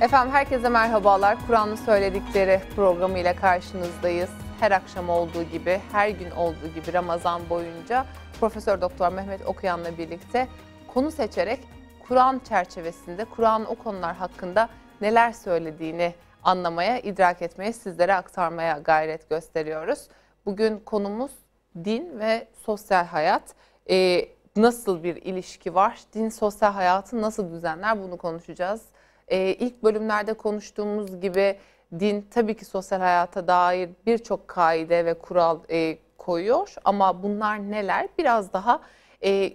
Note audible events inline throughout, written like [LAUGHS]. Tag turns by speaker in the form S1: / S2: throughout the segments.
S1: Efendim herkese merhabalar. Kur'an'ın söyledikleri programıyla karşınızdayız. Her akşam olduğu gibi, her gün olduğu gibi Ramazan boyunca Profesör Doktor Mehmet Okuyan'la birlikte konu seçerek Kur'an çerçevesinde, Kur'an o konular hakkında neler söylediğini anlamaya, idrak etmeye, sizlere aktarmaya gayret gösteriyoruz. Bugün konumuz din ve sosyal hayat. Ee, nasıl bir ilişki var? Din sosyal hayatı nasıl düzenler? Bunu konuşacağız. Ee, ilk bölümlerde konuştuğumuz gibi din tabii ki sosyal hayata dair birçok kaide ve kural e, koyuyor. Ama bunlar neler? Biraz daha e,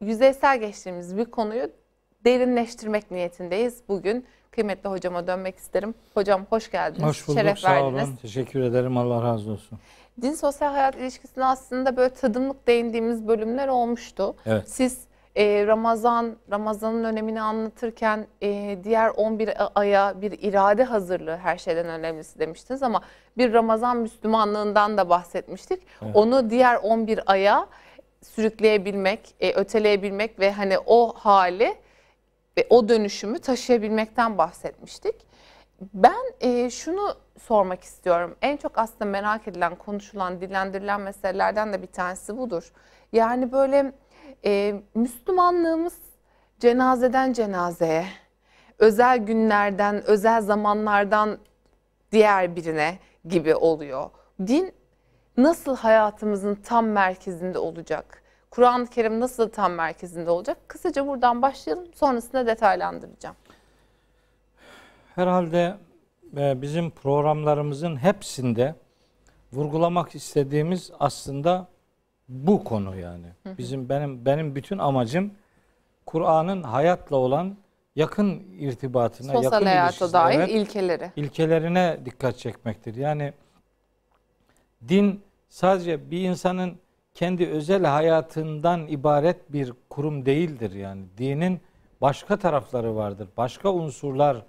S1: yüzeysel geçtiğimiz bir konuyu derinleştirmek niyetindeyiz. Bugün kıymetli hocama dönmek isterim. Hocam hoş geldiniz.
S2: Hoş bulduk,
S1: Şeref
S2: sağ
S1: verdiniz.
S2: olun. Teşekkür ederim, Allah razı olsun.
S1: Din sosyal hayat ilişkisine aslında böyle tadımlık değindiğimiz bölümler olmuştu.
S2: Evet.
S1: Siz e, Ramazan, Ramazan'ın önemini anlatırken e, diğer 11 aya bir irade hazırlığı her şeyden önemlisi demiştiniz ama bir Ramazan Müslümanlığından da bahsetmiştik.
S2: Evet.
S1: Onu diğer 11 aya sürükleyebilmek, e, öteleyebilmek ve hani o hali ve o dönüşümü taşıyabilmekten bahsetmiştik. Ben e, şunu sormak istiyorum. En çok aslında merak edilen, konuşulan, dillendirilen meselelerden de bir tanesi budur. Yani böyle e, Müslümanlığımız cenazeden cenazeye, özel günlerden, özel zamanlardan diğer birine gibi oluyor. Din nasıl hayatımızın tam merkezinde olacak? Kur'an-ı Kerim nasıl tam merkezinde olacak? Kısaca buradan başlayalım, sonrasında detaylandıracağım.
S2: Herhalde e, bizim programlarımızın hepsinde vurgulamak istediğimiz aslında bu konu yani. Bizim benim benim bütün amacım Kur'an'ın hayatla olan yakın irtibatına,
S1: Sosyal
S2: yakın
S1: hayata dair
S2: evet,
S1: ilkeleri.
S2: ilkelerine dikkat çekmektir. Yani din sadece bir insanın kendi özel hayatından ibaret bir kurum değildir yani. Dinin başka tarafları vardır. Başka unsurlar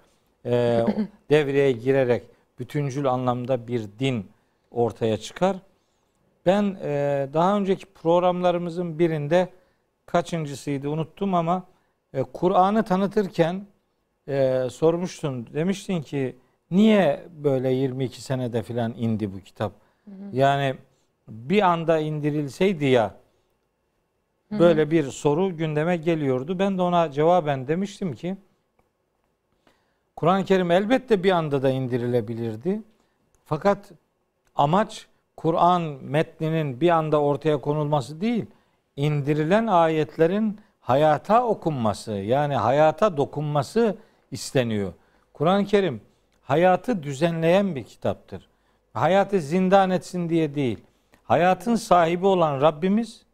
S2: e, [LAUGHS] devreye girerek bütüncül anlamda bir din ortaya çıkar. Ben e, daha önceki programlarımızın birinde kaçıncısıydı unuttum ama e, Kur'an'ı tanıtırken e, sormuştun. Demiştin ki niye böyle 22 senede filan indi bu kitap? Yani bir anda indirilseydi ya böyle bir soru gündeme geliyordu. Ben de ona cevaben demiştim ki Kur'an-ı Kerim elbette bir anda da indirilebilirdi. Fakat amaç Kur'an metninin bir anda ortaya konulması değil, indirilen ayetlerin hayata okunması, yani hayata dokunması isteniyor. Kur'an-ı Kerim hayatı düzenleyen bir kitaptır. Hayatı zindan etsin diye değil. Hayatın sahibi olan Rabbimiz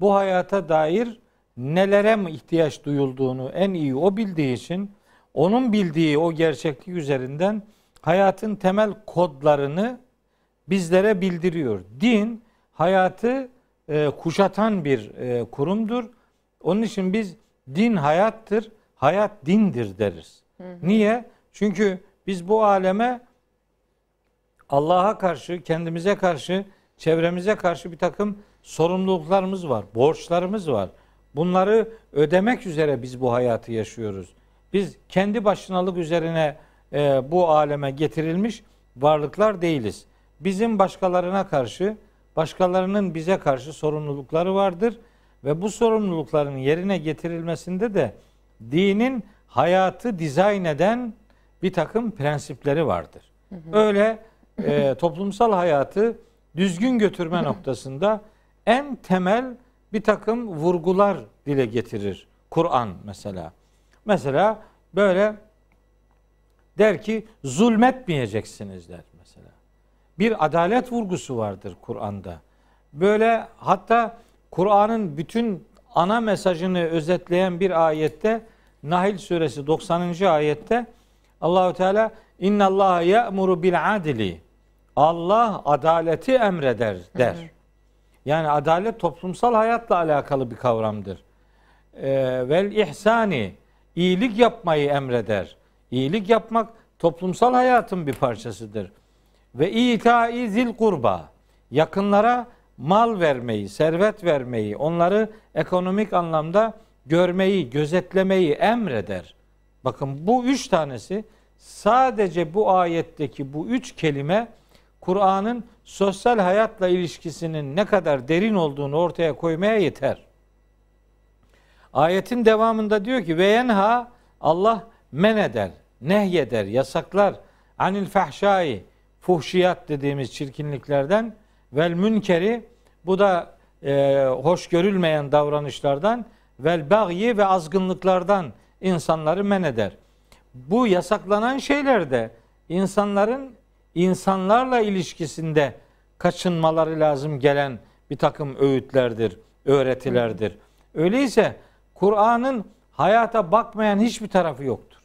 S2: bu hayata dair nelere ihtiyaç duyulduğunu en iyi o bildiği için onun bildiği o gerçeklik üzerinden hayatın temel kodlarını bizlere bildiriyor. Din hayatı e, kuşatan bir e, kurumdur. Onun için biz din hayattır, hayat dindir deriz. Niye? Çünkü biz bu aleme Allah'a karşı, kendimize karşı, çevremize karşı bir takım sorumluluklarımız var, borçlarımız var. Bunları ödemek üzere biz bu hayatı yaşıyoruz. Biz kendi başınalık üzerine e, bu aleme getirilmiş varlıklar değiliz. Bizim başkalarına karşı, başkalarının bize karşı sorumlulukları vardır ve bu sorumlulukların yerine getirilmesinde de dinin hayatı dizayn eden bir takım prensipleri vardır. Öyle e, toplumsal hayatı düzgün götürme noktasında en temel bir takım vurgular dile getirir. Kur'an mesela. Mesela böyle der ki zulmetmeyeceksiniz der. Bir adalet vurgusu vardır Kur'an'da. Böyle hatta Kur'an'ın bütün ana mesajını özetleyen bir ayette Nahil suresi 90. ayette Allahu Teala inna Allah ya'muru bil adli. Allah adaleti emreder der. Yani adalet toplumsal hayatla alakalı bir kavramdır. Ee, vel ihsani iyilik yapmayı emreder. İyilik yapmak toplumsal hayatın bir parçasıdır. Ve itai zil kurba yakınlara mal vermeyi, servet vermeyi, onları ekonomik anlamda görmeyi, gözetlemeyi emreder. Bakın bu üç tanesi sadece bu ayetteki bu üç kelime Kur'an'ın sosyal hayatla ilişkisinin ne kadar derin olduğunu ortaya koymaya yeter. Ayetin devamında diyor ki ve yenha Allah men eder, nehyeder, yasaklar anil fahşai fuhşiyat dediğimiz çirkinliklerden vel münkeri bu da e, hoş görülmeyen davranışlardan vel bagyi ve azgınlıklardan insanları men eder. Bu yasaklanan şeyler de insanların insanlarla ilişkisinde kaçınmaları lazım gelen bir takım öğütlerdir, öğretilerdir. Öyleyse Kur'an'ın hayata bakmayan hiçbir tarafı yoktur.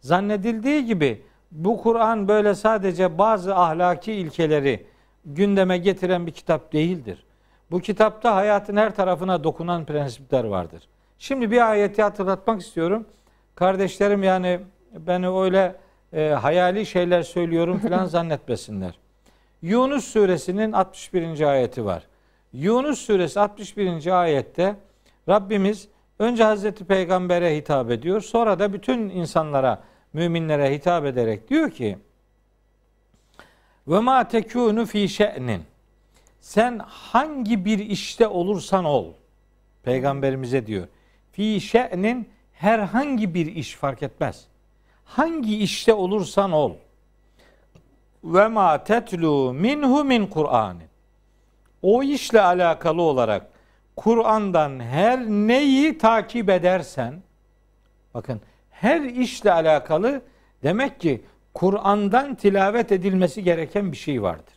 S2: Zannedildiği gibi bu Kur'an böyle sadece bazı ahlaki ilkeleri gündeme getiren bir kitap değildir. Bu kitapta hayatın her tarafına dokunan prensipler vardır. Şimdi bir ayeti hatırlatmak istiyorum. Kardeşlerim yani beni öyle e, hayali şeyler söylüyorum falan [LAUGHS] zannetmesinler. Yunus suresinin 61. ayeti var. Yunus suresi 61. ayette Rabbimiz önce Hazreti Peygamber'e hitap ediyor. Sonra da bütün insanlara, müminlere hitap ederek diyor ki ve ma tekunu fi şe'nin sen hangi bir işte olursan ol. Peygamberimize diyor. Fi şe'nin herhangi bir iş fark etmez. Hangi işte olursan ol. Ve ma tetlu minhu min Kur'an. O işle alakalı olarak Kur'an'dan her neyi takip edersen bakın her işle alakalı demek ki Kur'an'dan tilavet edilmesi gereken bir şey vardır.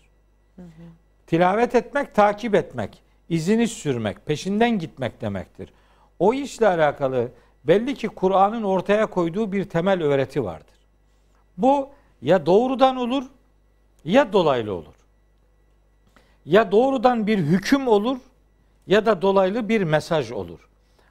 S2: Tilavet etmek, takip etmek, izini sürmek, peşinden gitmek demektir. O işle alakalı belli ki Kur'an'ın ortaya koyduğu bir temel öğreti vardır. Bu ya doğrudan olur ya dolaylı olur. Ya doğrudan bir hüküm olur ya da dolaylı bir mesaj olur.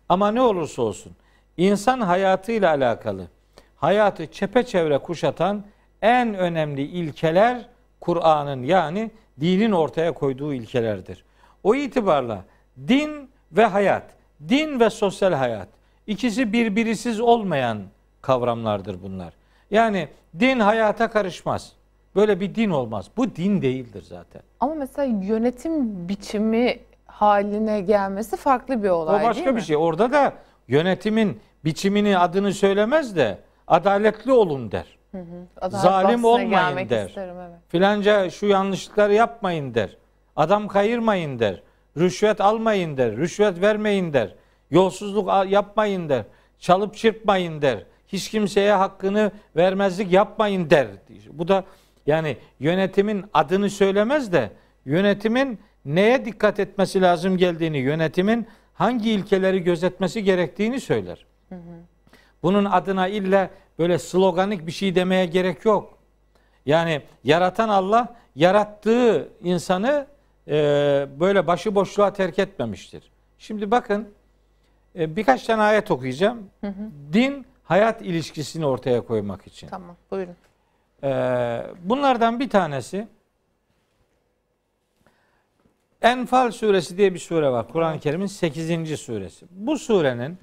S2: Ama ne olursa olsun insan hayatıyla alakalı hayatı çepeçevre kuşatan en önemli ilkeler Kur'an'ın yani dinin ortaya koyduğu ilkelerdir. O itibarla din ve hayat, din ve sosyal hayat ikisi birbirisiz olmayan kavramlardır bunlar. Yani din hayata karışmaz. Böyle bir din olmaz. Bu din değildir zaten.
S1: Ama mesela yönetim biçimi haline gelmesi farklı bir olay
S2: O başka bir şey. Orada da yönetimin biçimini adını söylemez de adaletli olun der. Hı hı. Zalim olmayın der. Isterim, evet. Filanca şu yanlışlıkları yapmayın der. Adam kayırmayın der. Rüşvet almayın der. Rüşvet vermeyin der. Yolsuzluk yapmayın der. Çalıp çırpmayın der. Hiç kimseye hakkını vermezlik yapmayın der. Bu da yani yönetimin adını söylemez de yönetimin neye dikkat etmesi lazım geldiğini, yönetimin hangi ilkeleri gözetmesi gerektiğini söyler. Hı hı. Bunun adına illa böyle sloganik bir şey demeye gerek yok. Yani yaratan Allah yarattığı insanı e, böyle başıboşluğa terk etmemiştir. Şimdi bakın e, birkaç tane ayet okuyacağım. Hı hı. Din hayat ilişkisini ortaya koymak için.
S1: Tamam buyurun.
S2: E, bunlardan bir tanesi Enfal suresi diye bir sure var. Kur'an-ı Kerim'in 8. suresi. Bu surenin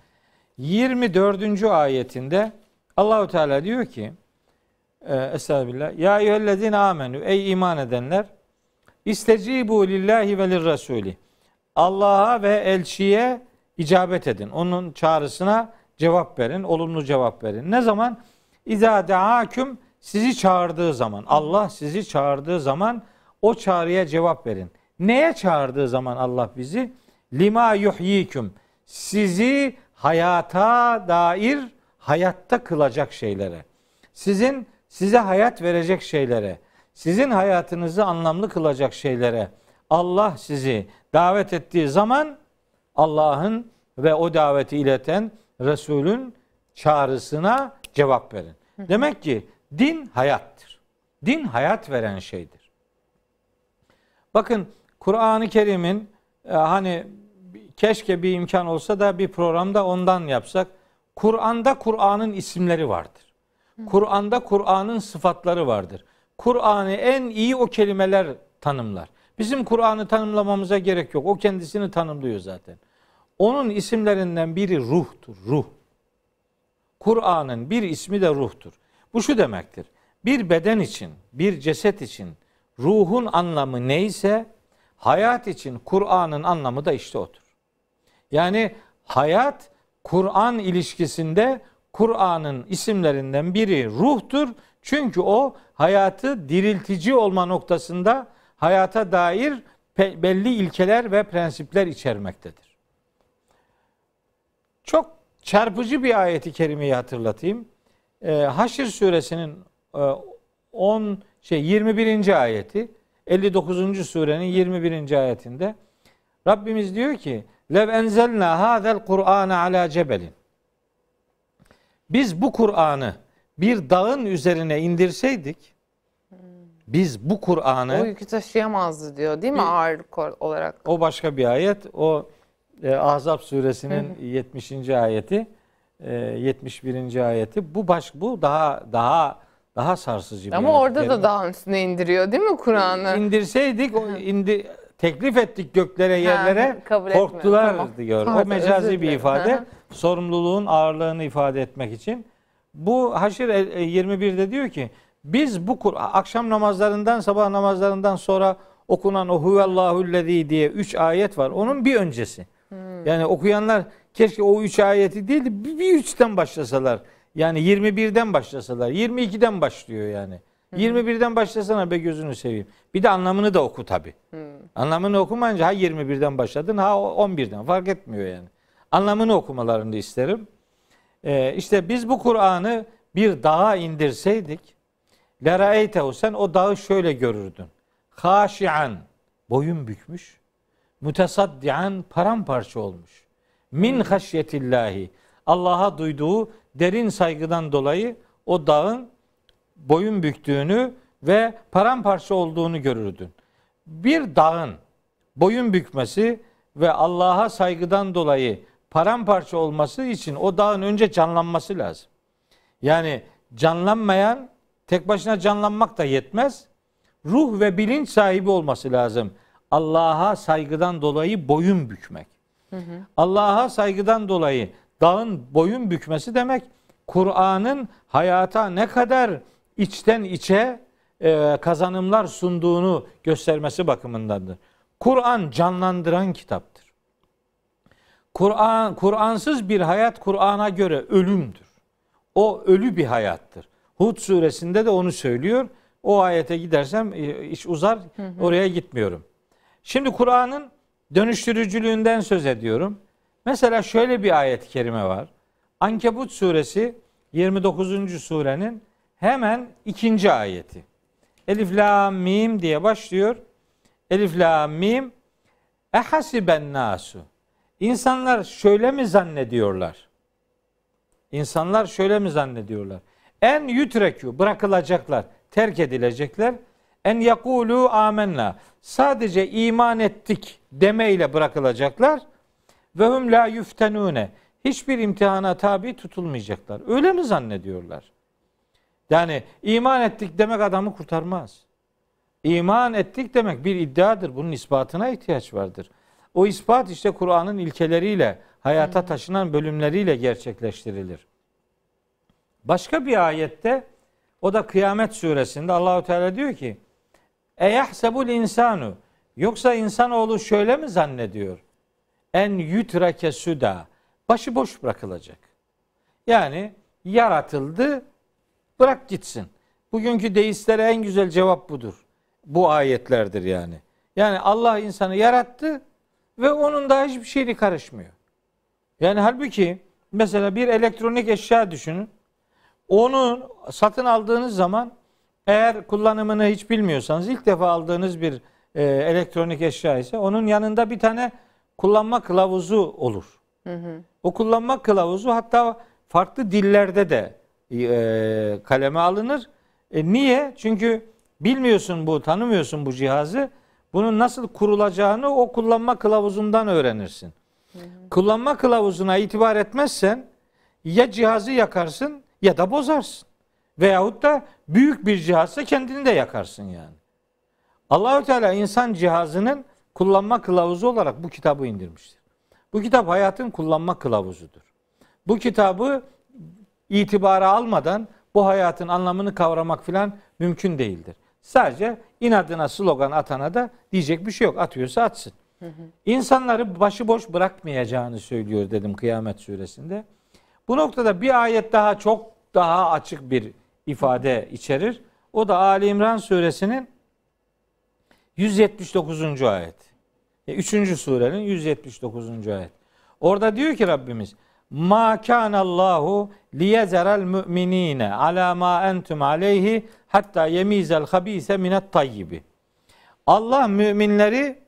S2: 24. ayetinde Allahu Teala diyor ki e, Estağfirullah. Ya eyyühellezine amenü. Ey iman edenler. İstecibu lillahi ve lirrasuli. Allah'a ve elçiye icabet edin. Onun çağrısına cevap verin. Olumlu cevap verin. Ne zaman? İza deaküm sizi çağırdığı zaman. Allah sizi çağırdığı zaman o çağrıya cevap verin. Neye çağırdığı zaman Allah bizi? Lima yuhyiküm. Sizi hayata dair hayatta kılacak şeylere. Sizin size hayat verecek şeylere. Sizin hayatınızı anlamlı kılacak şeylere. Allah sizi davet ettiği zaman Allah'ın ve o daveti ileten Resulün çağrısına cevap verin. Demek ki din hayattır. Din hayat veren şeydir. Bakın Kur'an-ı Kerim'in e, hani keşke bir imkan olsa da bir programda ondan yapsak. Kur'an'da Kur'an'ın isimleri vardır. Kur'an'da Kur'an'ın sıfatları vardır. Kur'an'ı en iyi o kelimeler tanımlar. Bizim Kur'an'ı tanımlamamıza gerek yok. O kendisini tanımlıyor zaten. Onun isimlerinden biri ruhtur, ruh. Kur'an'ın bir ismi de ruhtur. Bu şu demektir. Bir beden için, bir ceset için ruhun anlamı neyse hayat için Kur'an'ın anlamı da işte odur. Yani hayat Kur'an ilişkisinde Kur'an'ın isimlerinden biri ruhtur. Çünkü o hayatı diriltici olma noktasında hayata dair belli ilkeler ve prensipler içermektedir. Çok çarpıcı bir ayeti kerimeyi hatırlatayım. Ee, Haşr suresinin 10 e, şey 21. ayeti 59. surenin 21. ayetinde Rabbimiz diyor ki Lev enzelna hadel Kur'ane ala cebelin. Biz bu Kur'an'ı bir dağın üzerine indirseydik biz bu Kur'an'ı
S1: o yükü taşıyamazdı diyor değil mi ağırlık olarak?
S2: O başka bir ayet. O e, Ahzab suresinin Hı. 70. ayeti. E, 71. ayeti. Bu baş bu daha daha daha sarsıcı bir
S1: Ama orada da dağın üstüne indiriyor değil mi Kur'an'ı?
S2: İndirseydik o indi teklif ettik göklere yerlere ha, korktular tamam. diyor. o mecazi bir ifade. sorumluluğun ağırlığını ifade etmek için. Bu Haşr 21'de e, diyor ki biz bu akşam namazlarından sabah namazlarından sonra okunan o huvallahu'llezî diye üç ayet var. Onun bir öncesi. Hmm. Yani okuyanlar keşke o üç ayeti değil de bir, bir üçten başlasalar. Yani 21'den başlasalar. 22'den başlıyor yani. Hmm. 21'den başlasana be gözünü seveyim. Bir de anlamını da oku tabi. Anlamını okumayınca ha 21'den başladın ha 11'den fark etmiyor yani. Anlamını okumalarını isterim. Ee, işte biz bu Kur'an'ı bir dağa indirseydik Leraeytehu sen o dağı şöyle görürdün. Haşian boyun bükmüş. Mütesaddian paramparça olmuş. Min haşyetillahi Allah'a duyduğu derin saygıdan dolayı o dağın boyun büktüğünü ve paramparça olduğunu görürdün. Bir dağın boyun bükmesi ve Allah'a saygıdan dolayı paramparça olması için o dağın önce canlanması lazım. Yani canlanmayan tek başına canlanmak da yetmez. Ruh ve bilinç sahibi olması lazım. Allah'a saygıdan dolayı boyun bükmek. Allah'a saygıdan dolayı dağın boyun bükmesi demek Kur'an'ın hayata ne kadar içten içe e, kazanımlar sunduğunu göstermesi bakımındandır. Kur'an canlandıran kitaptır. Kur'an Kur'ansız bir hayat Kur'an'a göre ölümdür. O ölü bir hayattır. Hud suresinde de onu söylüyor. O ayete gidersem e, iş uzar. Hı hı. Oraya gitmiyorum. Şimdi Kur'an'ın dönüştürücülüğünden söz ediyorum. Mesela şöyle bir ayet-i kerime var. Ankebut suresi 29. surenin hemen ikinci ayeti. Elif la mim diye başlıyor. Elif la mim ehasiben nasu. İnsanlar şöyle mi zannediyorlar? İnsanlar şöyle mi zannediyorlar? En yutrekü bırakılacaklar, terk edilecekler. En yakulu amenna. Sadece iman ettik demeyle bırakılacaklar. Ve hum la yuftenune. Hiçbir imtihana tabi tutulmayacaklar. Öyle mi zannediyorlar? Yani iman ettik demek adamı kurtarmaz. İman ettik demek bir iddiadır. Bunun ispatına ihtiyaç vardır. O ispat işte Kur'an'ın ilkeleriyle, hayata taşınan bölümleriyle gerçekleştirilir. Başka bir ayette o da Kıyamet suresinde Allahu Teala diyor ki: "Eyahsebul insanu" Yoksa insanoğlu şöyle mi zannediyor? En yutrake suda. Başıboş bırakılacak. Yani yaratıldı, bırak gitsin. Bugünkü deistlere en güzel cevap budur. Bu ayetlerdir yani. Yani Allah insanı yarattı ve onun daha hiçbir şeyi karışmıyor. Yani halbuki mesela bir elektronik eşya düşünün. Onu satın aldığınız zaman eğer kullanımını hiç bilmiyorsanız ilk defa aldığınız bir e, elektronik eşya ise onun yanında bir tane kullanma kılavuzu olur. Hı hı. O kullanma kılavuzu hatta farklı dillerde de e, kaleme alınır. E, niye? Çünkü bilmiyorsun bu, tanımıyorsun bu cihazı. Bunun nasıl kurulacağını o kullanma kılavuzundan öğrenirsin. Kullanma kılavuzuna itibar etmezsen ya cihazı yakarsın ya da bozarsın. Veyahut da büyük bir cihazsa kendini de yakarsın yani. Allahü Teala insan cihazının kullanma kılavuzu olarak bu kitabı indirmiştir. Bu kitap hayatın kullanma kılavuzudur. Bu kitabı itibara almadan bu hayatın anlamını kavramak filan mümkün değildir. Sadece inadına slogan atana da diyecek bir şey yok. Atıyorsa atsın. İnsanları başıboş bırakmayacağını söylüyor dedim Kıyamet suresinde. Bu noktada bir ayet daha çok daha açık bir ifade içerir. O da Ali İmran suresinin 179. ayet. E, üçüncü surenin 179. ayet. Orada diyor ki Rabbimiz Ma Allahu liyezeral müminine ala ma entum aleyhi hatta yemizel habise minet tayyibi. Allah müminleri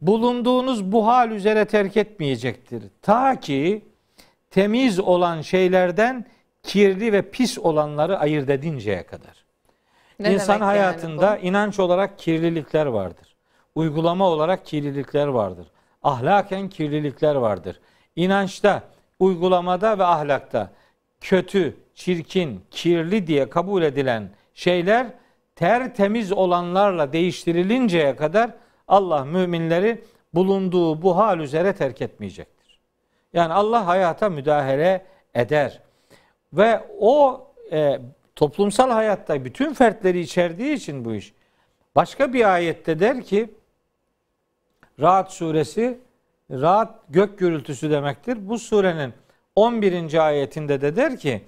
S2: bulunduğunuz bu hal üzere terk etmeyecektir. Ta ki temiz olan şeylerden kirli ve pis olanları ayırt edinceye kadar. Ne İnsan hayatında yani inanç olarak kirlilikler vardır. Uygulama olarak kirlilikler vardır. Ahlaken kirlilikler vardır. İnançta, uygulamada ve ahlakta kötü, çirkin, kirli diye kabul edilen şeyler tertemiz olanlarla değiştirilinceye kadar Allah müminleri bulunduğu bu hal üzere terk etmeyecektir. Yani Allah hayata müdahale eder. Ve o e, toplumsal hayatta bütün fertleri içerdiği için bu iş. Başka bir ayette der ki Rahat suresi rahat gök gürültüsü demektir. Bu surenin 11. ayetinde de der ki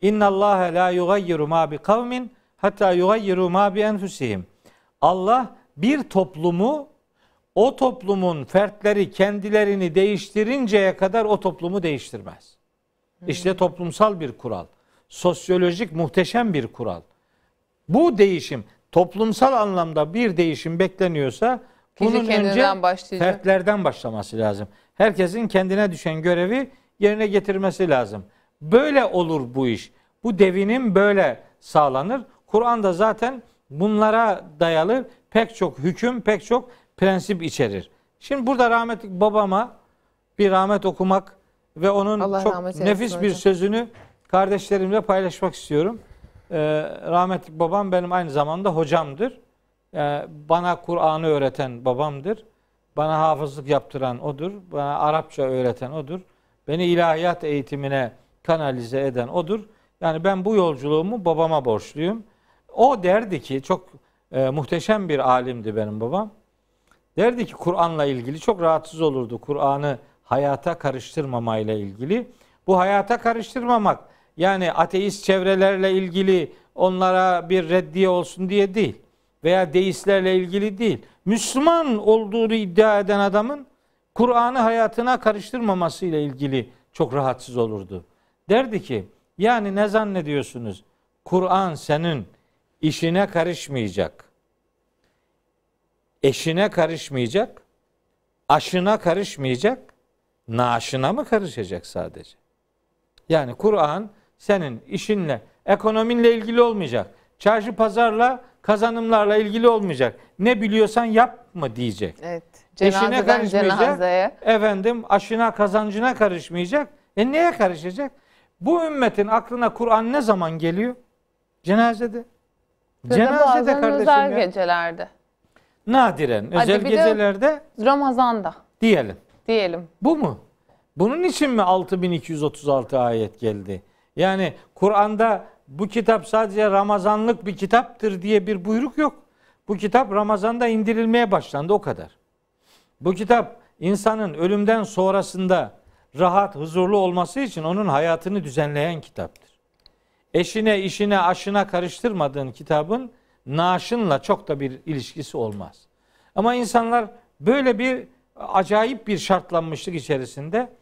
S2: İnna Allah la yugayyiru ma bi kavmin hatta yugayyiru ma bi enfusihim. Allah bir toplumu o toplumun fertleri kendilerini değiştirinceye kadar o toplumu değiştirmez. İşte toplumsal bir kural. Sosyolojik muhteşem bir kural. Bu değişim toplumsal anlamda bir değişim bekleniyorsa bunun önce başlayacak. fertlerden başlaması lazım. Herkesin kendine düşen görevi yerine getirmesi lazım. Böyle olur bu iş. Bu devinim böyle sağlanır. Kur'an'da zaten bunlara dayalı pek çok hüküm, pek çok prensip içerir. Şimdi burada rahmetli babama bir rahmet okumak ve onun Allah çok nefis bir hocam. sözünü kardeşlerimle paylaşmak istiyorum. Ee, rahmetli babam benim aynı zamanda hocamdır. Ee, bana Kur'an'ı öğreten babamdır. Bana hafızlık yaptıran odur. Bana Arapça öğreten odur. Beni ilahiyat eğitimine kanalize eden odur. Yani ben bu yolculuğumu babama borçluyum. O derdi ki çok e, muhteşem bir alimdi benim babam. Derdi ki Kur'an'la ilgili çok rahatsız olurdu. Kur'an'ı hayata karıştırmamayla ilgili. Bu hayata karıştırmamak yani ateist çevrelerle ilgili onlara bir reddiye olsun diye değil. Veya deistlerle ilgili değil. Müslüman olduğunu iddia eden adamın Kur'an'ı hayatına karıştırmamasıyla ilgili çok rahatsız olurdu. Derdi ki yani ne zannediyorsunuz? Kur'an senin işine karışmayacak. Eşine karışmayacak. Aşına karışmayacak. Naaşına mı karışacak sadece? Yani Kur'an senin işinle, ekonominle ilgili olmayacak. Çarşı pazarla, kazanımlarla ilgili olmayacak. Ne biliyorsan yap mı diyecek. Evet. Eşine karışmayacak. Cenazeye. Efendim aşına kazancına karışmayacak. E neye karışacak? Bu ümmetin aklına Kur'an ne zaman geliyor? Cenazede.
S1: Cenazede kardeşim özel ya. gecelerde.
S2: Nadiren Hadi özel gecelerde.
S1: Ramazan'da.
S2: Diyelim.
S1: Diyelim.
S2: Bu mu? Bunun için mi 6236 ayet geldi? Yani Kur'an'da bu kitap sadece Ramazanlık bir kitaptır diye bir buyruk yok. Bu kitap Ramazan'da indirilmeye başlandı o kadar. Bu kitap insanın ölümden sonrasında rahat, huzurlu olması için onun hayatını düzenleyen kitaptır. Eşine, işine, aşına karıştırmadığın kitabın naaşınla çok da bir ilişkisi olmaz. Ama insanlar böyle bir acayip bir şartlanmışlık içerisinde.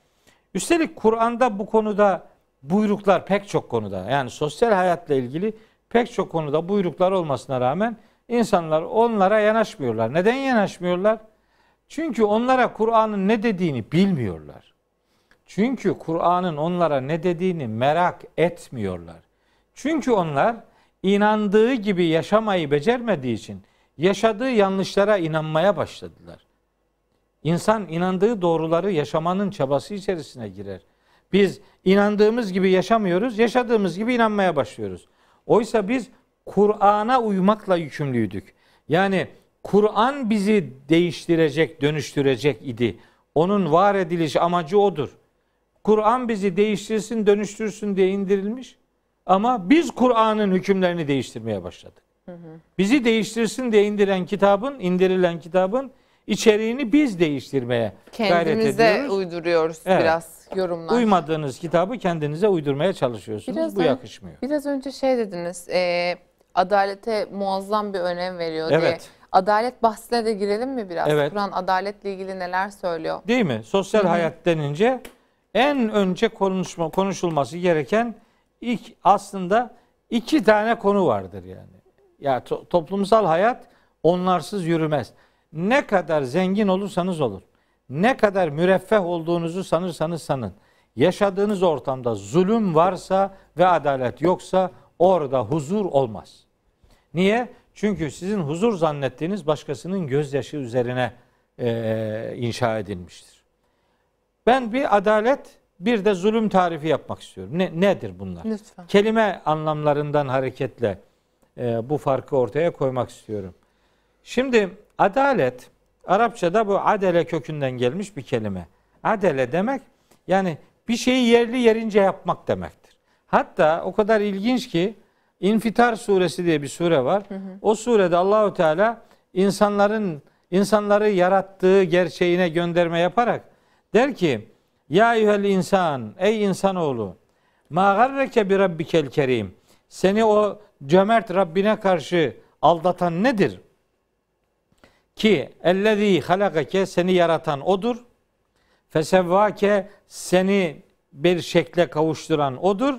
S2: Üstelik Kur'an'da bu konuda buyruklar pek çok konuda yani sosyal hayatla ilgili pek çok konuda buyruklar olmasına rağmen insanlar onlara yanaşmıyorlar. Neden yanaşmıyorlar? Çünkü onlara Kur'an'ın ne dediğini bilmiyorlar. Çünkü Kur'an'ın onlara ne dediğini merak etmiyorlar. Çünkü onlar inandığı gibi yaşamayı becermediği için yaşadığı yanlışlara inanmaya başladılar. İnsan inandığı doğruları yaşamanın çabası içerisine girer. Biz inandığımız gibi yaşamıyoruz, yaşadığımız gibi inanmaya başlıyoruz. Oysa biz Kur'an'a uymakla yükümlüydük. Yani Kur'an bizi değiştirecek, dönüştürecek idi. Onun var ediliş amacı odur. Kur'an bizi değiştirsin, dönüştürsün diye indirilmiş. Ama biz Kur'an'ın hükümlerini değiştirmeye başladık. Bizi değiştirsin diye indiren kitabın, indirilen kitabın içeriğini biz değiştirmeye gayret
S1: Kendimize
S2: ediyoruz.
S1: uyduruyoruz
S2: Evet.
S1: biraz yorumlar.
S2: Uymadığınız kitabı kendinize uydurmaya çalışıyorsunuz.
S1: Biraz
S2: Bu
S1: ön-
S2: yakışmıyor.
S1: Biraz önce şey dediniz, e, adalete muazzam bir önem veriyor diye.
S2: Evet.
S1: Adalet bahsine de girelim mi biraz?
S2: Evet.
S1: Kur'an adaletle ilgili neler söylüyor?
S2: Değil mi? Sosyal hayat denince en önce konuşma konuşulması gereken ilk aslında iki tane konu vardır yani. Ya to- toplumsal hayat onlarsız yürümez. Ne kadar zengin olursanız olun. Ne kadar müreffeh olduğunuzu sanırsanız sanın. Yaşadığınız ortamda zulüm varsa ve adalet yoksa orada huzur olmaz. Niye? Çünkü sizin huzur zannettiğiniz başkasının gözyaşı üzerine eee, inşa edilmiştir. Ben bir adalet, bir de zulüm tarifi yapmak istiyorum. Ne, nedir bunlar?
S1: Lütfen.
S2: Kelime anlamlarından hareketle e, bu farkı ortaya koymak istiyorum. Şimdi adalet, Arapçada bu adele kökünden gelmiş bir kelime. Adele demek yani bir şeyi yerli yerince yapmak demektir. Hatta o kadar ilginç ki İnfitar suresi diye bir sure var. O surede Allahu Teala insanların insanları yarattığı gerçeğine gönderme yaparak der ki ya eyyuhel insan ey insanoğlu ma garreke bi rabbikel kerim seni o cömert Rabbine karşı aldatan nedir? Ki ellezî halakake seni yaratan odur. Fesevvake seni bir şekle kavuşturan odur.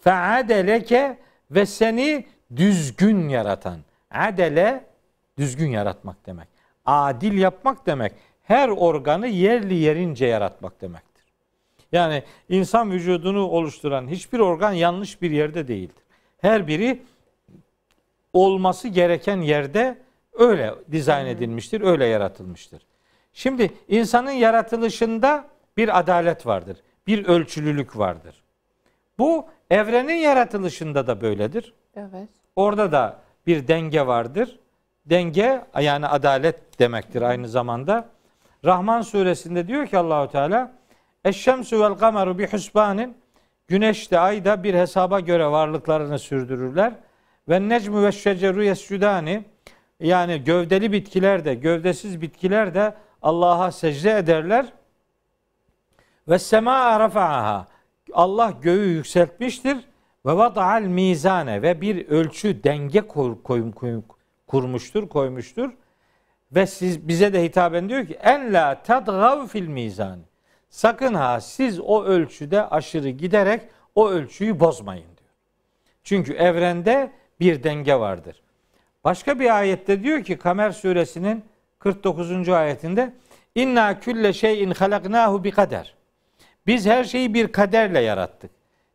S2: Feadeleke ve seni düzgün yaratan. Adele düzgün yaratmak demek. Adil yapmak demek. Her organı yerli yerince yaratmak demektir. Yani insan vücudunu oluşturan hiçbir organ yanlış bir yerde değildir. Her biri olması gereken yerde öyle dizayn edilmiştir, öyle yaratılmıştır. Şimdi insanın yaratılışında bir adalet vardır, bir ölçülülük vardır. Bu evrenin yaratılışında da böyledir.
S1: Evet.
S2: Orada da bir denge vardır. Denge yani adalet demektir aynı zamanda. Rahman suresinde diyor ki Allahu Teala Eşşemsü vel kameru bi husbanin Güneş de ay da bir hesaba göre varlıklarını sürdürürler. Ve necmu ve şeceru yescudani yani gövdeli bitkiler de gövdesiz bitkiler de Allah'a secde ederler. Ve sema rafa'aha Allah göğü yükseltmiştir ve vada'al mizane ve bir ölçü denge koyum, koyum- kurmuştur, koymuştur. Ve siz bize de hitaben diyor ki en la tadgav fil mizan. Sakın ha siz o ölçüde aşırı giderek o ölçüyü bozmayın diyor. Çünkü evrende bir denge vardır. Başka bir ayette diyor ki Kamer suresinin 49. ayetinde İnna külle şeyin halaknahu bi kader. Biz her şeyi bir kaderle yarattık.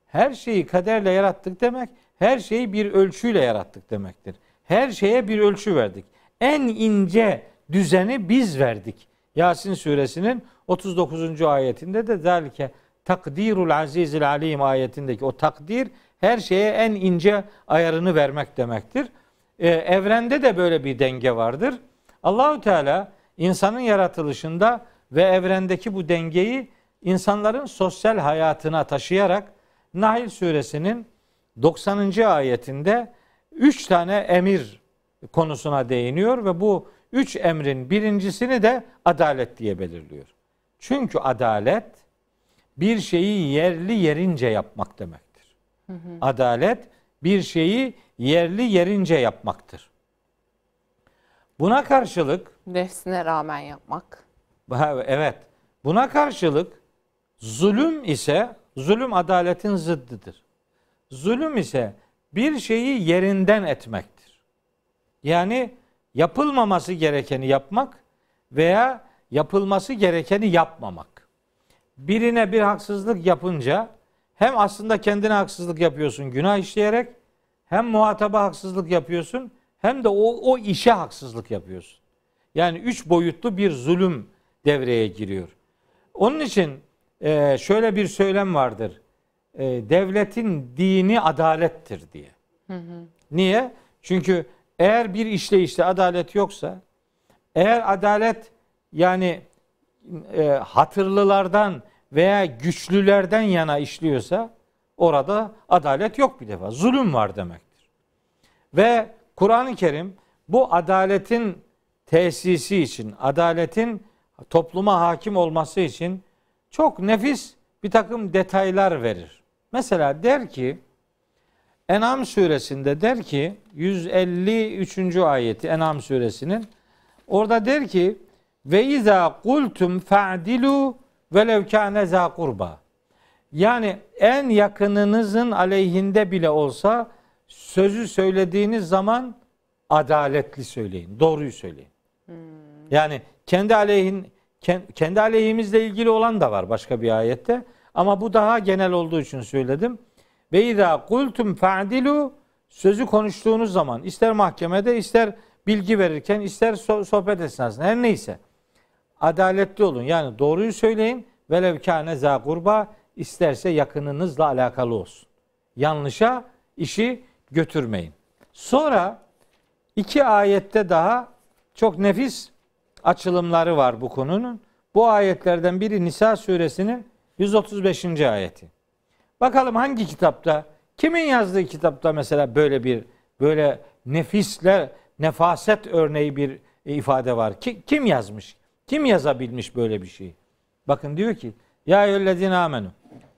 S2: Her şeyi kaderle yarattık demek, her şeyi bir ölçüyle yarattık demektir. Her şeye bir ölçü verdik. En ince düzeni biz verdik. Yasin suresinin 39. ayetinde de zalike takdirul azizil alim ayetindeki o takdir her şeye en ince ayarını vermek demektir. Ee, evrende de böyle bir denge vardır. Allahu Teala insanın yaratılışında ve evrendeki bu dengeyi insanların sosyal hayatına taşıyarak Nahl suresinin 90. ayetinde üç tane emir konusuna değiniyor ve bu üç emrin birincisini de adalet diye belirliyor. Çünkü adalet bir şeyi yerli yerince yapmak demektir. Adalet bir şeyi yerli yerince yapmaktır. Buna karşılık
S1: Nefsine rağmen yapmak.
S2: Evet. Buna karşılık zulüm ise zulüm adaletin zıddıdır. Zulüm ise bir şeyi yerinden etmektir. Yani yapılmaması gerekeni yapmak veya yapılması gerekeni yapmamak. Birine bir haksızlık yapınca hem aslında kendine haksızlık yapıyorsun günah işleyerek hem muhataba haksızlık yapıyorsun hem de o, o işe haksızlık yapıyorsun. Yani üç boyutlu bir zulüm devreye giriyor. Onun için e, şöyle bir söylem vardır. E, devletin dini adalettir diye. Niye? Çünkü eğer bir işleyişte adalet yoksa, eğer adalet yani e, hatırlılardan veya güçlülerden yana işliyorsa, orada adalet yok bir defa. Zulüm var demektir. Ve Kur'an-ı Kerim bu adaletin tesisi için, adaletin topluma hakim olması için çok nefis bir takım detaylar verir. Mesela der ki En'am suresinde der ki 153. ayeti En'am suresinin orada der ki ve izâ kultum fa'dilu velev kâne zâ kurba. Yani en yakınınızın aleyhinde bile olsa sözü söylediğiniz zaman adaletli söyleyin. Doğruyu söyleyin. Hmm. Yani kendi aleyhin kendi aleyhimizle ilgili olan da var başka bir ayette. Ama bu daha genel olduğu için söyledim. Ve izâ kultum fa'dilu sözü konuştuğunuz zaman ister mahkemede ister bilgi verirken ister sohbet esnasında her neyse adaletli olun. Yani doğruyu söyleyin. Velev kâne kurba isterse yakınınızla alakalı olsun. Yanlışa işi götürmeyin. Sonra iki ayette daha çok nefis açılımları var bu konunun. Bu ayetlerden biri Nisa suresinin 135. ayeti. Bakalım hangi kitapta, kimin yazdığı kitapta mesela böyle bir böyle nefisler, nefaset örneği bir ifade var. Ki, kim yazmış? Kim yazabilmiş böyle bir şeyi? Bakın diyor ki Ya eyyühellezine amenu.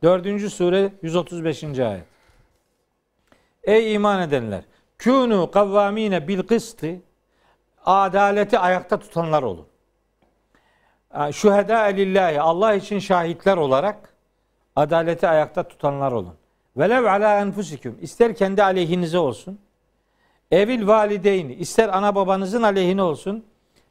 S2: Dördüncü sure 135. ayet. Ey iman edenler. Kûnû kavvâmîne bil kıstı. Adaleti ayakta tutanlar olun. Şühedâ lillahi. Allah için şahitler olarak adaleti ayakta tutanlar olun. Velev ala enfusikum. İster kendi aleyhinize olsun. Evil valideyni. ister ana babanızın aleyhine olsun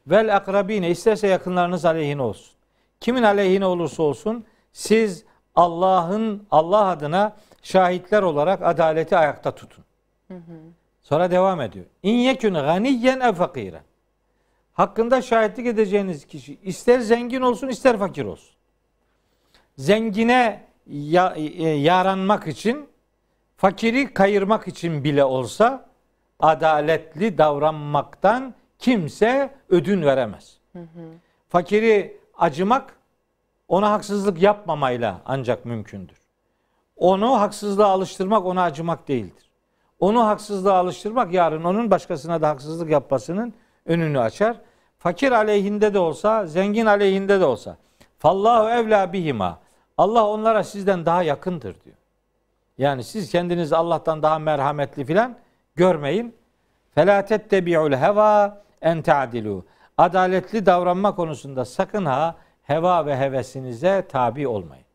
S2: Vel akrabine isterse yakınlarınız aleyhine olsun. Kimin aleyhine olursa olsun siz Allah'ın Allah adına şahitler olarak adaleti ayakta tutun. Hı hı. Sonra devam ediyor. İn yekun ganiyen ev fakiren. Hakkında şahitlik edeceğiniz kişi ister zengin olsun ister fakir olsun. Zengine ya, e, yaranmak için fakiri kayırmak için bile olsa adaletli davranmaktan kimse ödün veremez. Hı hı. Fakiri acımak ona haksızlık yapmamayla ancak mümkündür. Onu haksızlığa alıştırmak ona acımak değildir. Onu haksızlığa alıştırmak yarın onun başkasına da haksızlık yapmasının önünü açar. Fakir aleyhinde de olsa, zengin aleyhinde de olsa. Fallahu evla bihima. Allah onlara sizden daha yakındır diyor. Yani siz kendinizi Allah'tan daha merhametli filan görmeyin. Fela tettebi'ul heva en ta'dilu. Adaletli davranma konusunda sakın ha heva ve hevesinize tabi olmayın.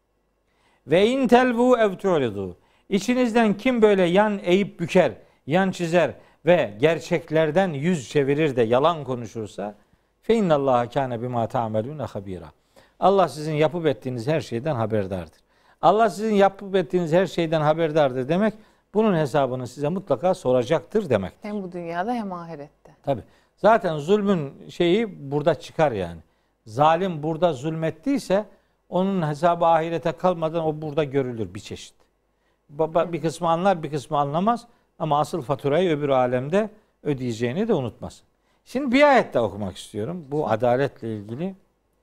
S2: Ve in telvu ev tu'ridu. İçinizden kim böyle yan eğip büker, yan çizer ve gerçeklerden yüz çevirir de yalan konuşursa fe innallaha kâne bima ta'melûne habira. Allah sizin yapıp ettiğiniz her şeyden haberdardır. Allah sizin yapıp ettiğiniz her şeyden haberdardır demek bunun hesabını size mutlaka soracaktır demek.
S1: Hem bu dünyada hem ahirette.
S2: Tabi. Zaten zulmün şeyi burada çıkar yani. Zalim burada zulmettiyse onun hesabı ahirete kalmadan o burada görülür bir çeşit. Bir kısmı anlar bir kısmı anlamaz ama asıl faturayı öbür alemde ödeyeceğini de unutmasın. Şimdi bir ayet daha okumak istiyorum. Bu adaletle ilgili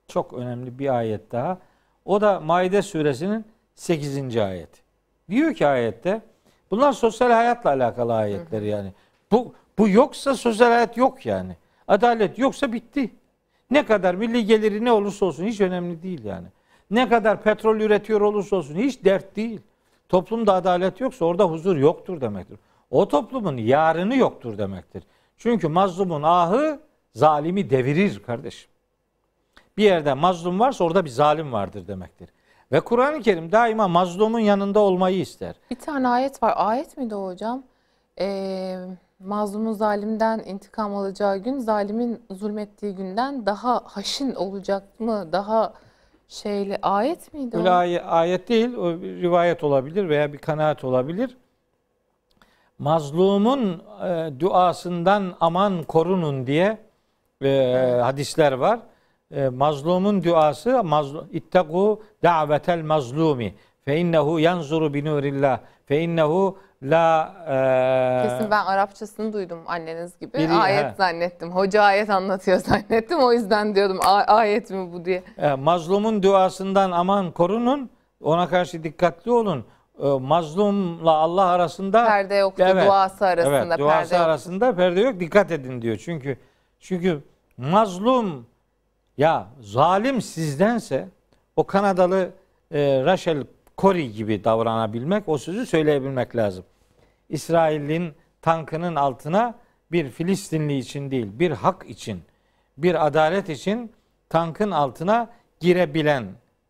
S2: çok önemli bir ayet daha. O da Maide suresinin 8. ayeti. Diyor ki ayette bunlar sosyal hayatla alakalı ayetler yani. Bu bu yoksa sosyal hayat yok yani. Adalet yoksa bitti. Ne kadar milli geliri ne olursa olsun hiç önemli değil yani. Ne kadar petrol üretiyor olursa olsun hiç dert değil. Toplumda adalet yoksa orada huzur yoktur demektir. O toplumun yarını yoktur demektir. Çünkü mazlumun ahı zalimi devirir kardeşim. Bir yerde mazlum varsa orada bir zalim vardır demektir. Ve Kur'an-ı Kerim daima mazlumun yanında olmayı ister.
S1: Bir tane ayet var. Ayet miydi o hocam? Eee mazlumun zalimden intikam alacağı gün zalimin zulmettiği günden daha haşin olacak mı? Daha şeyli ayet miydi
S2: Öyle o? Ayet, ayet değil, o bir rivayet olabilir veya bir kanaat olabilir. Mazlumun e, duasından aman korunun diye e, hadisler var. E, mazlumun duası mazlum ittaku davetel mazlumi fe innehu yanzuru bi nurillah fe innehu La
S1: e, Kesin ben Arapçasını duydum anneniz gibi. Biri, ayet he. zannettim. Hoca ayet anlatıyor [LAUGHS] zannettim. O yüzden diyordum ayet mi bu diye.
S2: E, mazlumun duasından aman korunun. Ona karşı dikkatli olun. e, mazlumla Allah arasında
S1: Perde yoktu,
S2: Evet.
S1: duası arasında
S2: evet, duası
S1: perde yok.
S2: arasında perde yok. Dikkat edin diyor. Çünkü çünkü mazlum ya zalim sizdense o Kanadalı e, Rachel Corrie gibi davranabilmek, o sözü söyleyebilmek lazım. İsrail'in tankının altına bir Filistinli için değil, bir hak için, bir adalet için tankın altına girebilen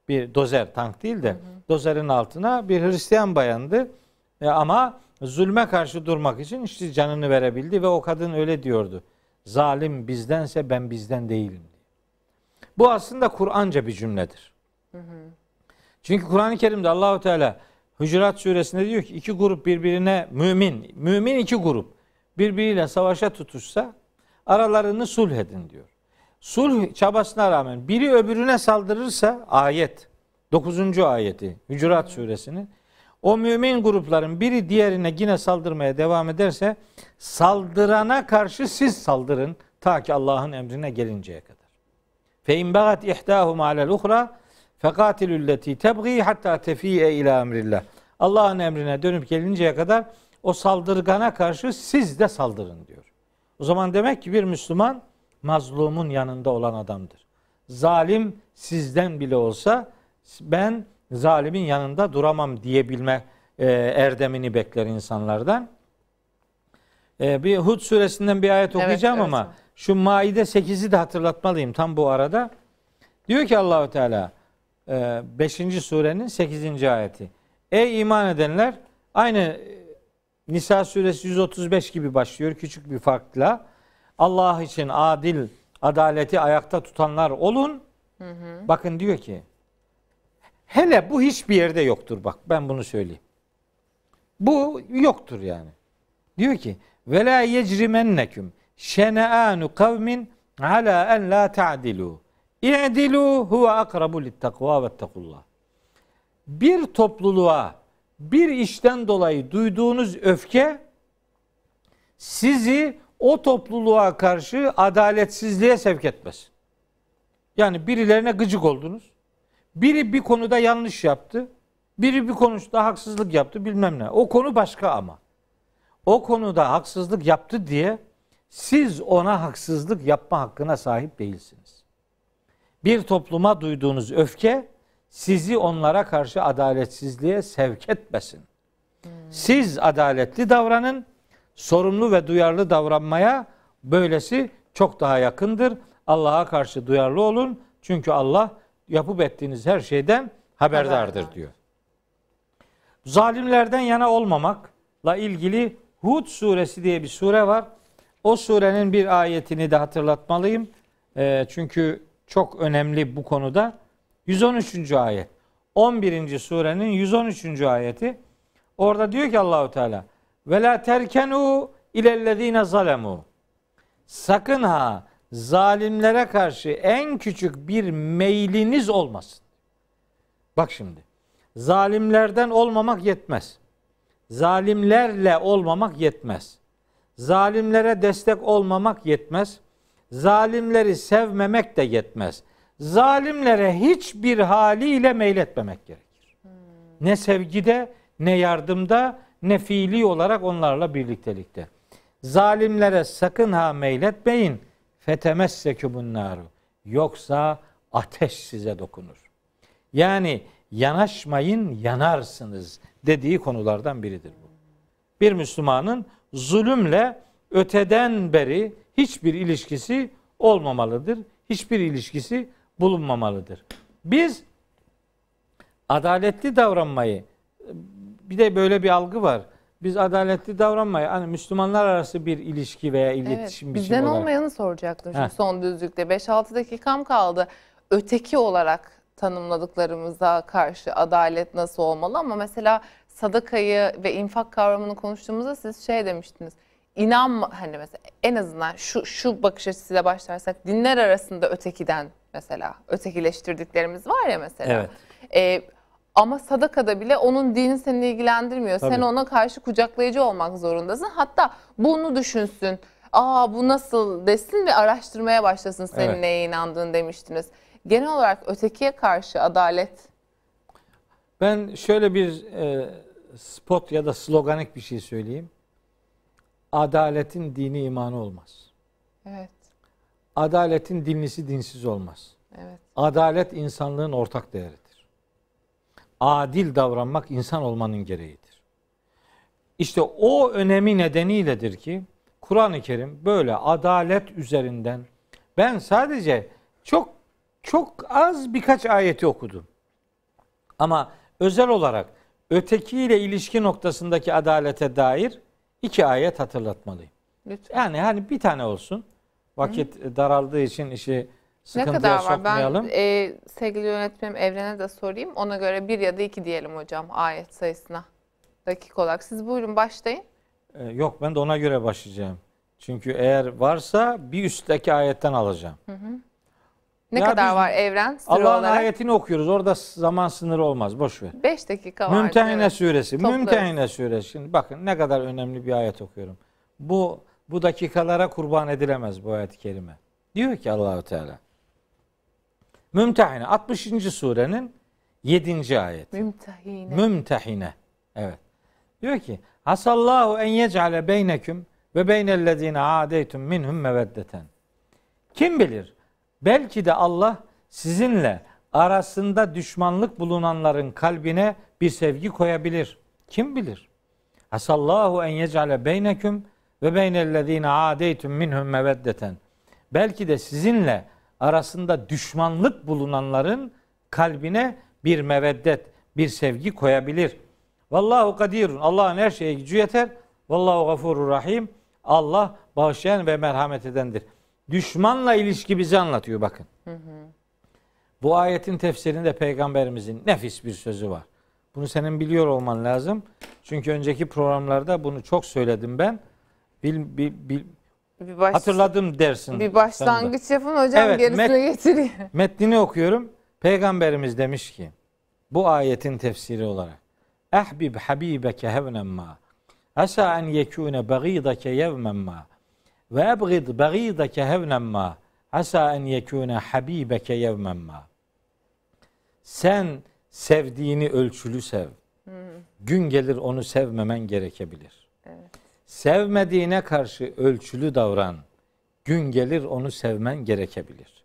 S2: bir dozer tank değil de dozerin altına bir Hristiyan bayandı. E, ama zulme karşı durmak için işte canını verebildi ve o kadın öyle diyordu. Zalim bizdense ben bizden değilim. Bu aslında Kur'anca bir cümledir. Çünkü Kur'an-ı Kerim'de Allahu Teala Hucurat suresinde diyor ki iki grup birbirine mümin, mümin iki grup birbiriyle savaşa tutuşsa aralarını sulh edin diyor. Sulh çabasına rağmen biri öbürüne saldırırsa ayet 9. ayeti Hucurat suresinin o mümin grupların biri diğerine yine saldırmaya devam ederse saldırana karşı siz saldırın ta ki Allah'ın emrine gelinceye kadar. Fe in bagat ihdahuma alel uhra fekatilul leti tebgi hatta tefiye ila emrillah. Allah'ın emrine dönüp gelinceye kadar o saldırgana karşı siz de saldırın diyor. O zaman demek ki bir Müslüman mazlumun yanında olan adamdır. Zalim sizden bile olsa ben zalimin yanında duramam diyebilme e, erdemini bekler insanlardan. E, bir Hud suresinden bir ayet
S1: Evet,
S2: okuyacağım
S1: evet.
S2: ama şu Maide 8'i de hatırlatmalıyım tam bu arada. Diyor ki Allahu Teala 5. surenin 8. ayeti. Ey iman edenler aynı e, Nisa suresi 135 gibi başlıyor küçük bir farkla. Allah için adil, adaleti ayakta tutanlar olun. Bakın diyor ki hele bu hiçbir yerde yoktur bak ben bunu söyleyeyim. Bu yoktur yani. Diyor ki ve la yecrimenneküm şene'anu kavmin ala en la ta'dilu. İ'dilu huve akrabu littakva vettekullah. Bir topluluğa bir işten dolayı duyduğunuz öfke sizi o topluluğa karşı adaletsizliğe sevk etmez. Yani birilerine gıcık oldunuz. Biri bir konuda yanlış yaptı. Biri bir konuda haksızlık yaptı bilmem ne. O konu başka ama. O konuda haksızlık yaptı diye siz ona haksızlık yapma hakkına sahip değilsiniz. Bir topluma duyduğunuz öfke sizi onlara karşı adaletsizliğe sevk etmesin. Siz adaletli davranın, sorumlu ve duyarlı davranmaya böylesi çok daha yakındır. Allah'a karşı duyarlı olun. Çünkü Allah yapıp ettiğiniz her şeyden haberdardır
S1: Haberdar.
S2: diyor. Zalimlerden yana olmamakla ilgili Hud suresi diye bir sure var. O surenin bir ayetini de hatırlatmalıyım. Ee, çünkü çok önemli bu konuda. 113. ayet. 11. surenin 113. ayeti. Orada diyor ki Allahu Teala ve la terkenu ilellezine zalemu. Sakın ha zalimlere karşı en küçük bir meyliniz olmasın. Bak şimdi. Zalimlerden olmamak yetmez. Zalimlerle olmamak yetmez. Zalimlere destek olmamak yetmez. Zalimleri sevmemek de yetmez. Zalimlere hiçbir haliyle meyletmemek gerekir. Ne sevgide, ne yardımda, ne fiili olarak onlarla birliktelikte. Zalimlere sakın ha meyletmeyin. Fetemessekümun naru. Yoksa ateş size dokunur. Yani yanaşmayın yanarsınız dediği konulardan biridir bu. Bir Müslümanın zulümle öteden beri hiçbir ilişkisi olmamalıdır. Hiçbir ilişkisi bulunmamalıdır. Biz adaletli davranmayı bir de böyle bir algı var. Biz adaletli davranmayı hani Müslümanlar arası bir ilişki veya
S1: Evet,
S2: iletişim biçimi
S1: bizden
S2: olarak
S1: olmayanı soracaktım
S2: Heh.
S1: son düzlükte. 5-6 dakikam kaldı. Öteki olarak tanımladıklarımıza karşı adalet nasıl olmalı ama mesela sadakayı ve infak kavramını konuştuğumuzda siz şey demiştiniz. İnanma hani mesela en azından şu şu bakış açısıyla başlarsak dinler arasında ötekiden mesela ötekileştirdiklerimiz var ya mesela.
S2: Evet.
S1: Ee, ama sadakada bile onun dini seni ilgilendirmiyor. Sen
S2: Tabii.
S1: ona karşı kucaklayıcı olmak zorundasın. Hatta bunu düşünsün. Aa bu nasıl desin ve araştırmaya başlasın senin
S2: Evet.
S1: neye inandığını demiştiniz. Genel olarak ötekiye karşı adalet
S2: Ben şöyle bir e, spot ya da sloganik bir şey söyleyeyim. Adaletin dini imanı olmaz.
S1: Evet.
S2: Adaletin dinlisi dinsiz olmaz.
S1: Evet.
S2: Adalet insanlığın ortak değeridir. Adil davranmak insan olmanın gereğidir. İşte o önemi nedeniyledir ki Kur'an-ı Kerim böyle adalet üzerinden ben sadece çok çok az birkaç ayeti okudum. Ama özel olarak ötekiyle ilişki noktasındaki adalete dair iki ayet hatırlatmalıyım.
S1: Lütfen.
S2: Yani hani bir tane olsun. Vakit daraldığı için işi
S1: Ne
S2: sıkıntıya
S1: kadar var?
S2: sokmayalım.
S1: Ben e, sevgili yönetmenim Evren'e de sorayım. Ona göre bir ya da iki diyelim hocam ayet sayısına. Dakik olarak. Siz buyurun başlayın.
S2: Ee, yok ben de ona göre başlayacağım. Çünkü eğer varsa bir üstteki ayetten alacağım.
S1: Ne
S2: Ya
S1: kadar var Evren
S2: Allah'ın ayetini okuyoruz. Orada zaman sınırı olmaz. Boş ver.
S1: 5 dakika var.
S2: Mümtehine
S1: evet.
S2: suresi.
S1: Toplarız.
S2: Mümtehine suresi. Şimdi bakın ne kadar önemli bir ayet okuyorum. Bu bu dakikalara kurban edilemez bu ayet-i kerime. Diyor ki Allahu Teala. Mümtehine 60. surenin 7. ayet.
S1: Mümtehine.
S2: Mümtehine. Evet. Diyor ki Hasallahu en yec'ale beyneküm ve beynellezine adeytum minhum meveddeten. Kim bilir? Belki de Allah sizinle arasında düşmanlık bulunanların kalbine bir sevgi koyabilir. Kim bilir? Hasallahu en yec'ale beyneküm ve beynellezine adeytum minhum meveddeten. Belki de sizinle arasında düşmanlık bulunanların kalbine bir meveddet, bir sevgi koyabilir. Vallahu kadirun. Allah'ın her şeye gücü yeter. Vallahu gafurur rahim. Allah bağışlayan ve merhamet edendir. Düşmanla ilişki bizi anlatıyor bakın. Bu ayetin tefsirinde peygamberimizin nefis bir sözü var. Bunu senin biliyor olman lazım. Çünkü önceki programlarda bunu çok söyledim ben. Bil, bil, bil-
S1: Bir, baş,
S2: hatırladım dersin.
S1: bir başlangıç yapın hocam
S2: Evet,
S1: gerisini
S2: met-
S1: getiriyor. [LAUGHS]
S2: Metnini okuyorum. Peygamberimiz demiş ki bu ayetin tefsiri olarak Ehbib habibeke hevnen ma asa en yekune bagidake yevmen ma ve ebgid bagidake hevnen ma asa en yekune habibeke yevmen ma sen sevdiğini ölçülü sev. Gün gelir onu sevmemen gerekebilir. Sevmediğine karşı ölçülü davran. Gün gelir onu sevmen gerekebilir.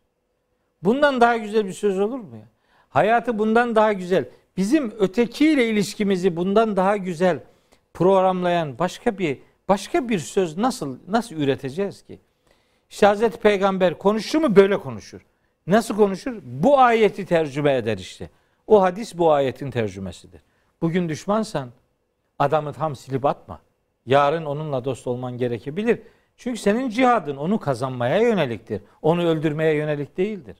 S2: Bundan daha güzel bir söz olur mu ya? Hayatı bundan daha güzel. Bizim ötekiyle ilişkimizi bundan daha güzel programlayan başka bir başka bir söz nasıl nasıl üreteceğiz ki? İşte Hazreti Peygamber konuşur mu böyle konuşur. Nasıl konuşur? Bu ayeti tercüme eder işte. O hadis bu ayetin tercümesidir. Bugün düşmansan adamı tam silip atma. Yarın onunla dost olman gerekebilir. Çünkü senin cihadın onu kazanmaya yöneliktir. Onu öldürmeye yönelik değildir.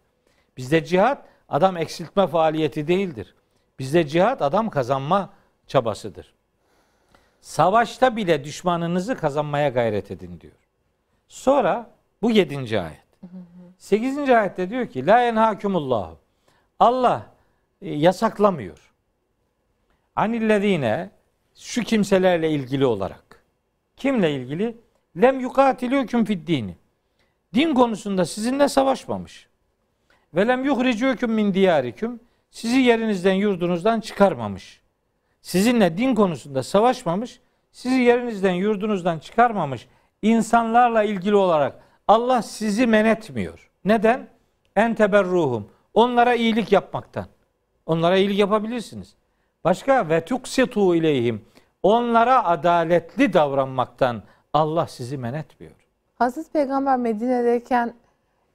S2: Bizde cihat adam eksiltme faaliyeti değildir. Bizde cihat adam kazanma çabasıdır. Savaşta bile düşmanınızı kazanmaya gayret edin diyor. Sonra bu yedinci ayet. Sekizinci ayette diyor ki La enhakumullahu. Allah e, yasaklamıyor. Anillezine şu kimselerle ilgili olarak. Kimle ilgili? Lem yukatilüküm fid. Din konusunda sizinle savaşmamış. Ve lem yuhricüküm min diyariküm. Sizi yerinizden yurdunuzdan çıkarmamış. Sizinle din konusunda savaşmamış. Sizi yerinizden yurdunuzdan çıkarmamış. insanlarla ilgili olarak Allah sizi men etmiyor. Neden? En teberruhum. Onlara iyilik yapmaktan. Onlara iyilik yapabilirsiniz. Başka ve tuksitu ileyhim. Onlara adaletli davranmaktan Allah sizi men etmiyor.
S1: Hazreti Peygamber Medine'deyken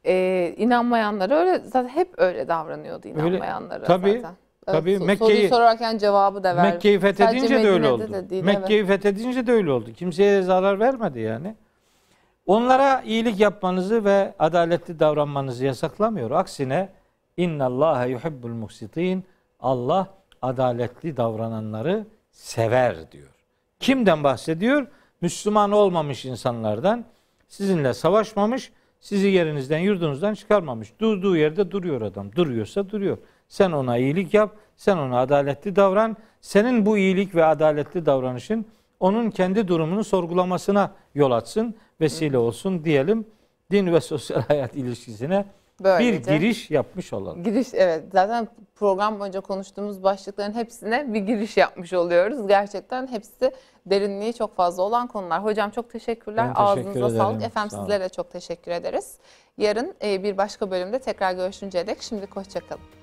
S1: e, inanmayanlara öyle zaten hep öyle davranıyordu inanmayanlara
S2: tabii,
S1: zaten.
S2: Tabii.
S1: so-
S2: Mekke'yi-
S1: sorarken cevabı da vermiş.
S2: Mekke'yi fethedince
S1: Sadece
S2: de öyle oldu.
S1: de değil,
S2: Mekke'yi fethedince de öyle oldu. Kimseye zarar vermedi yani. Onlara iyilik yapmanızı ve adaletli davranmanızı yasaklamıyor. Aksine inna Allah yuhibbul muksitin. Allah adaletli davrananları sever diyor. Kimden bahsediyor? Müslüman olmamış insanlardan. Sizinle savaşmamış, sizi yerinizden, yurdunuzdan çıkarmamış. Durduğu yerde duruyor adam. Duruyorsa duruyor. Sen ona iyilik yap, sen ona adaletli davran. Senin bu iyilik ve adaletli davranışın onun kendi durumunu sorgulamasına yol açsın, vesile olsun diyelim. Din ve sosyal hayat ilişkisine
S1: Böylece.
S2: Bir giriş yapmış olalım.
S1: Giriş evet zaten program boyunca konuştuğumuz başlıkların hepsine bir giriş yapmış oluyoruz. Gerçekten hepsi derinliği çok fazla olan konular. Hocam çok teşekkürler.
S2: Ben teşekkür
S1: Ağzınıza
S2: ederim.
S1: sağlık. Efendim
S2: Sağ
S1: sizlere de çok teşekkür ederiz. Yarın e, bir başka bölümde tekrar görüşünceye dek şimdilik hoşçakalın.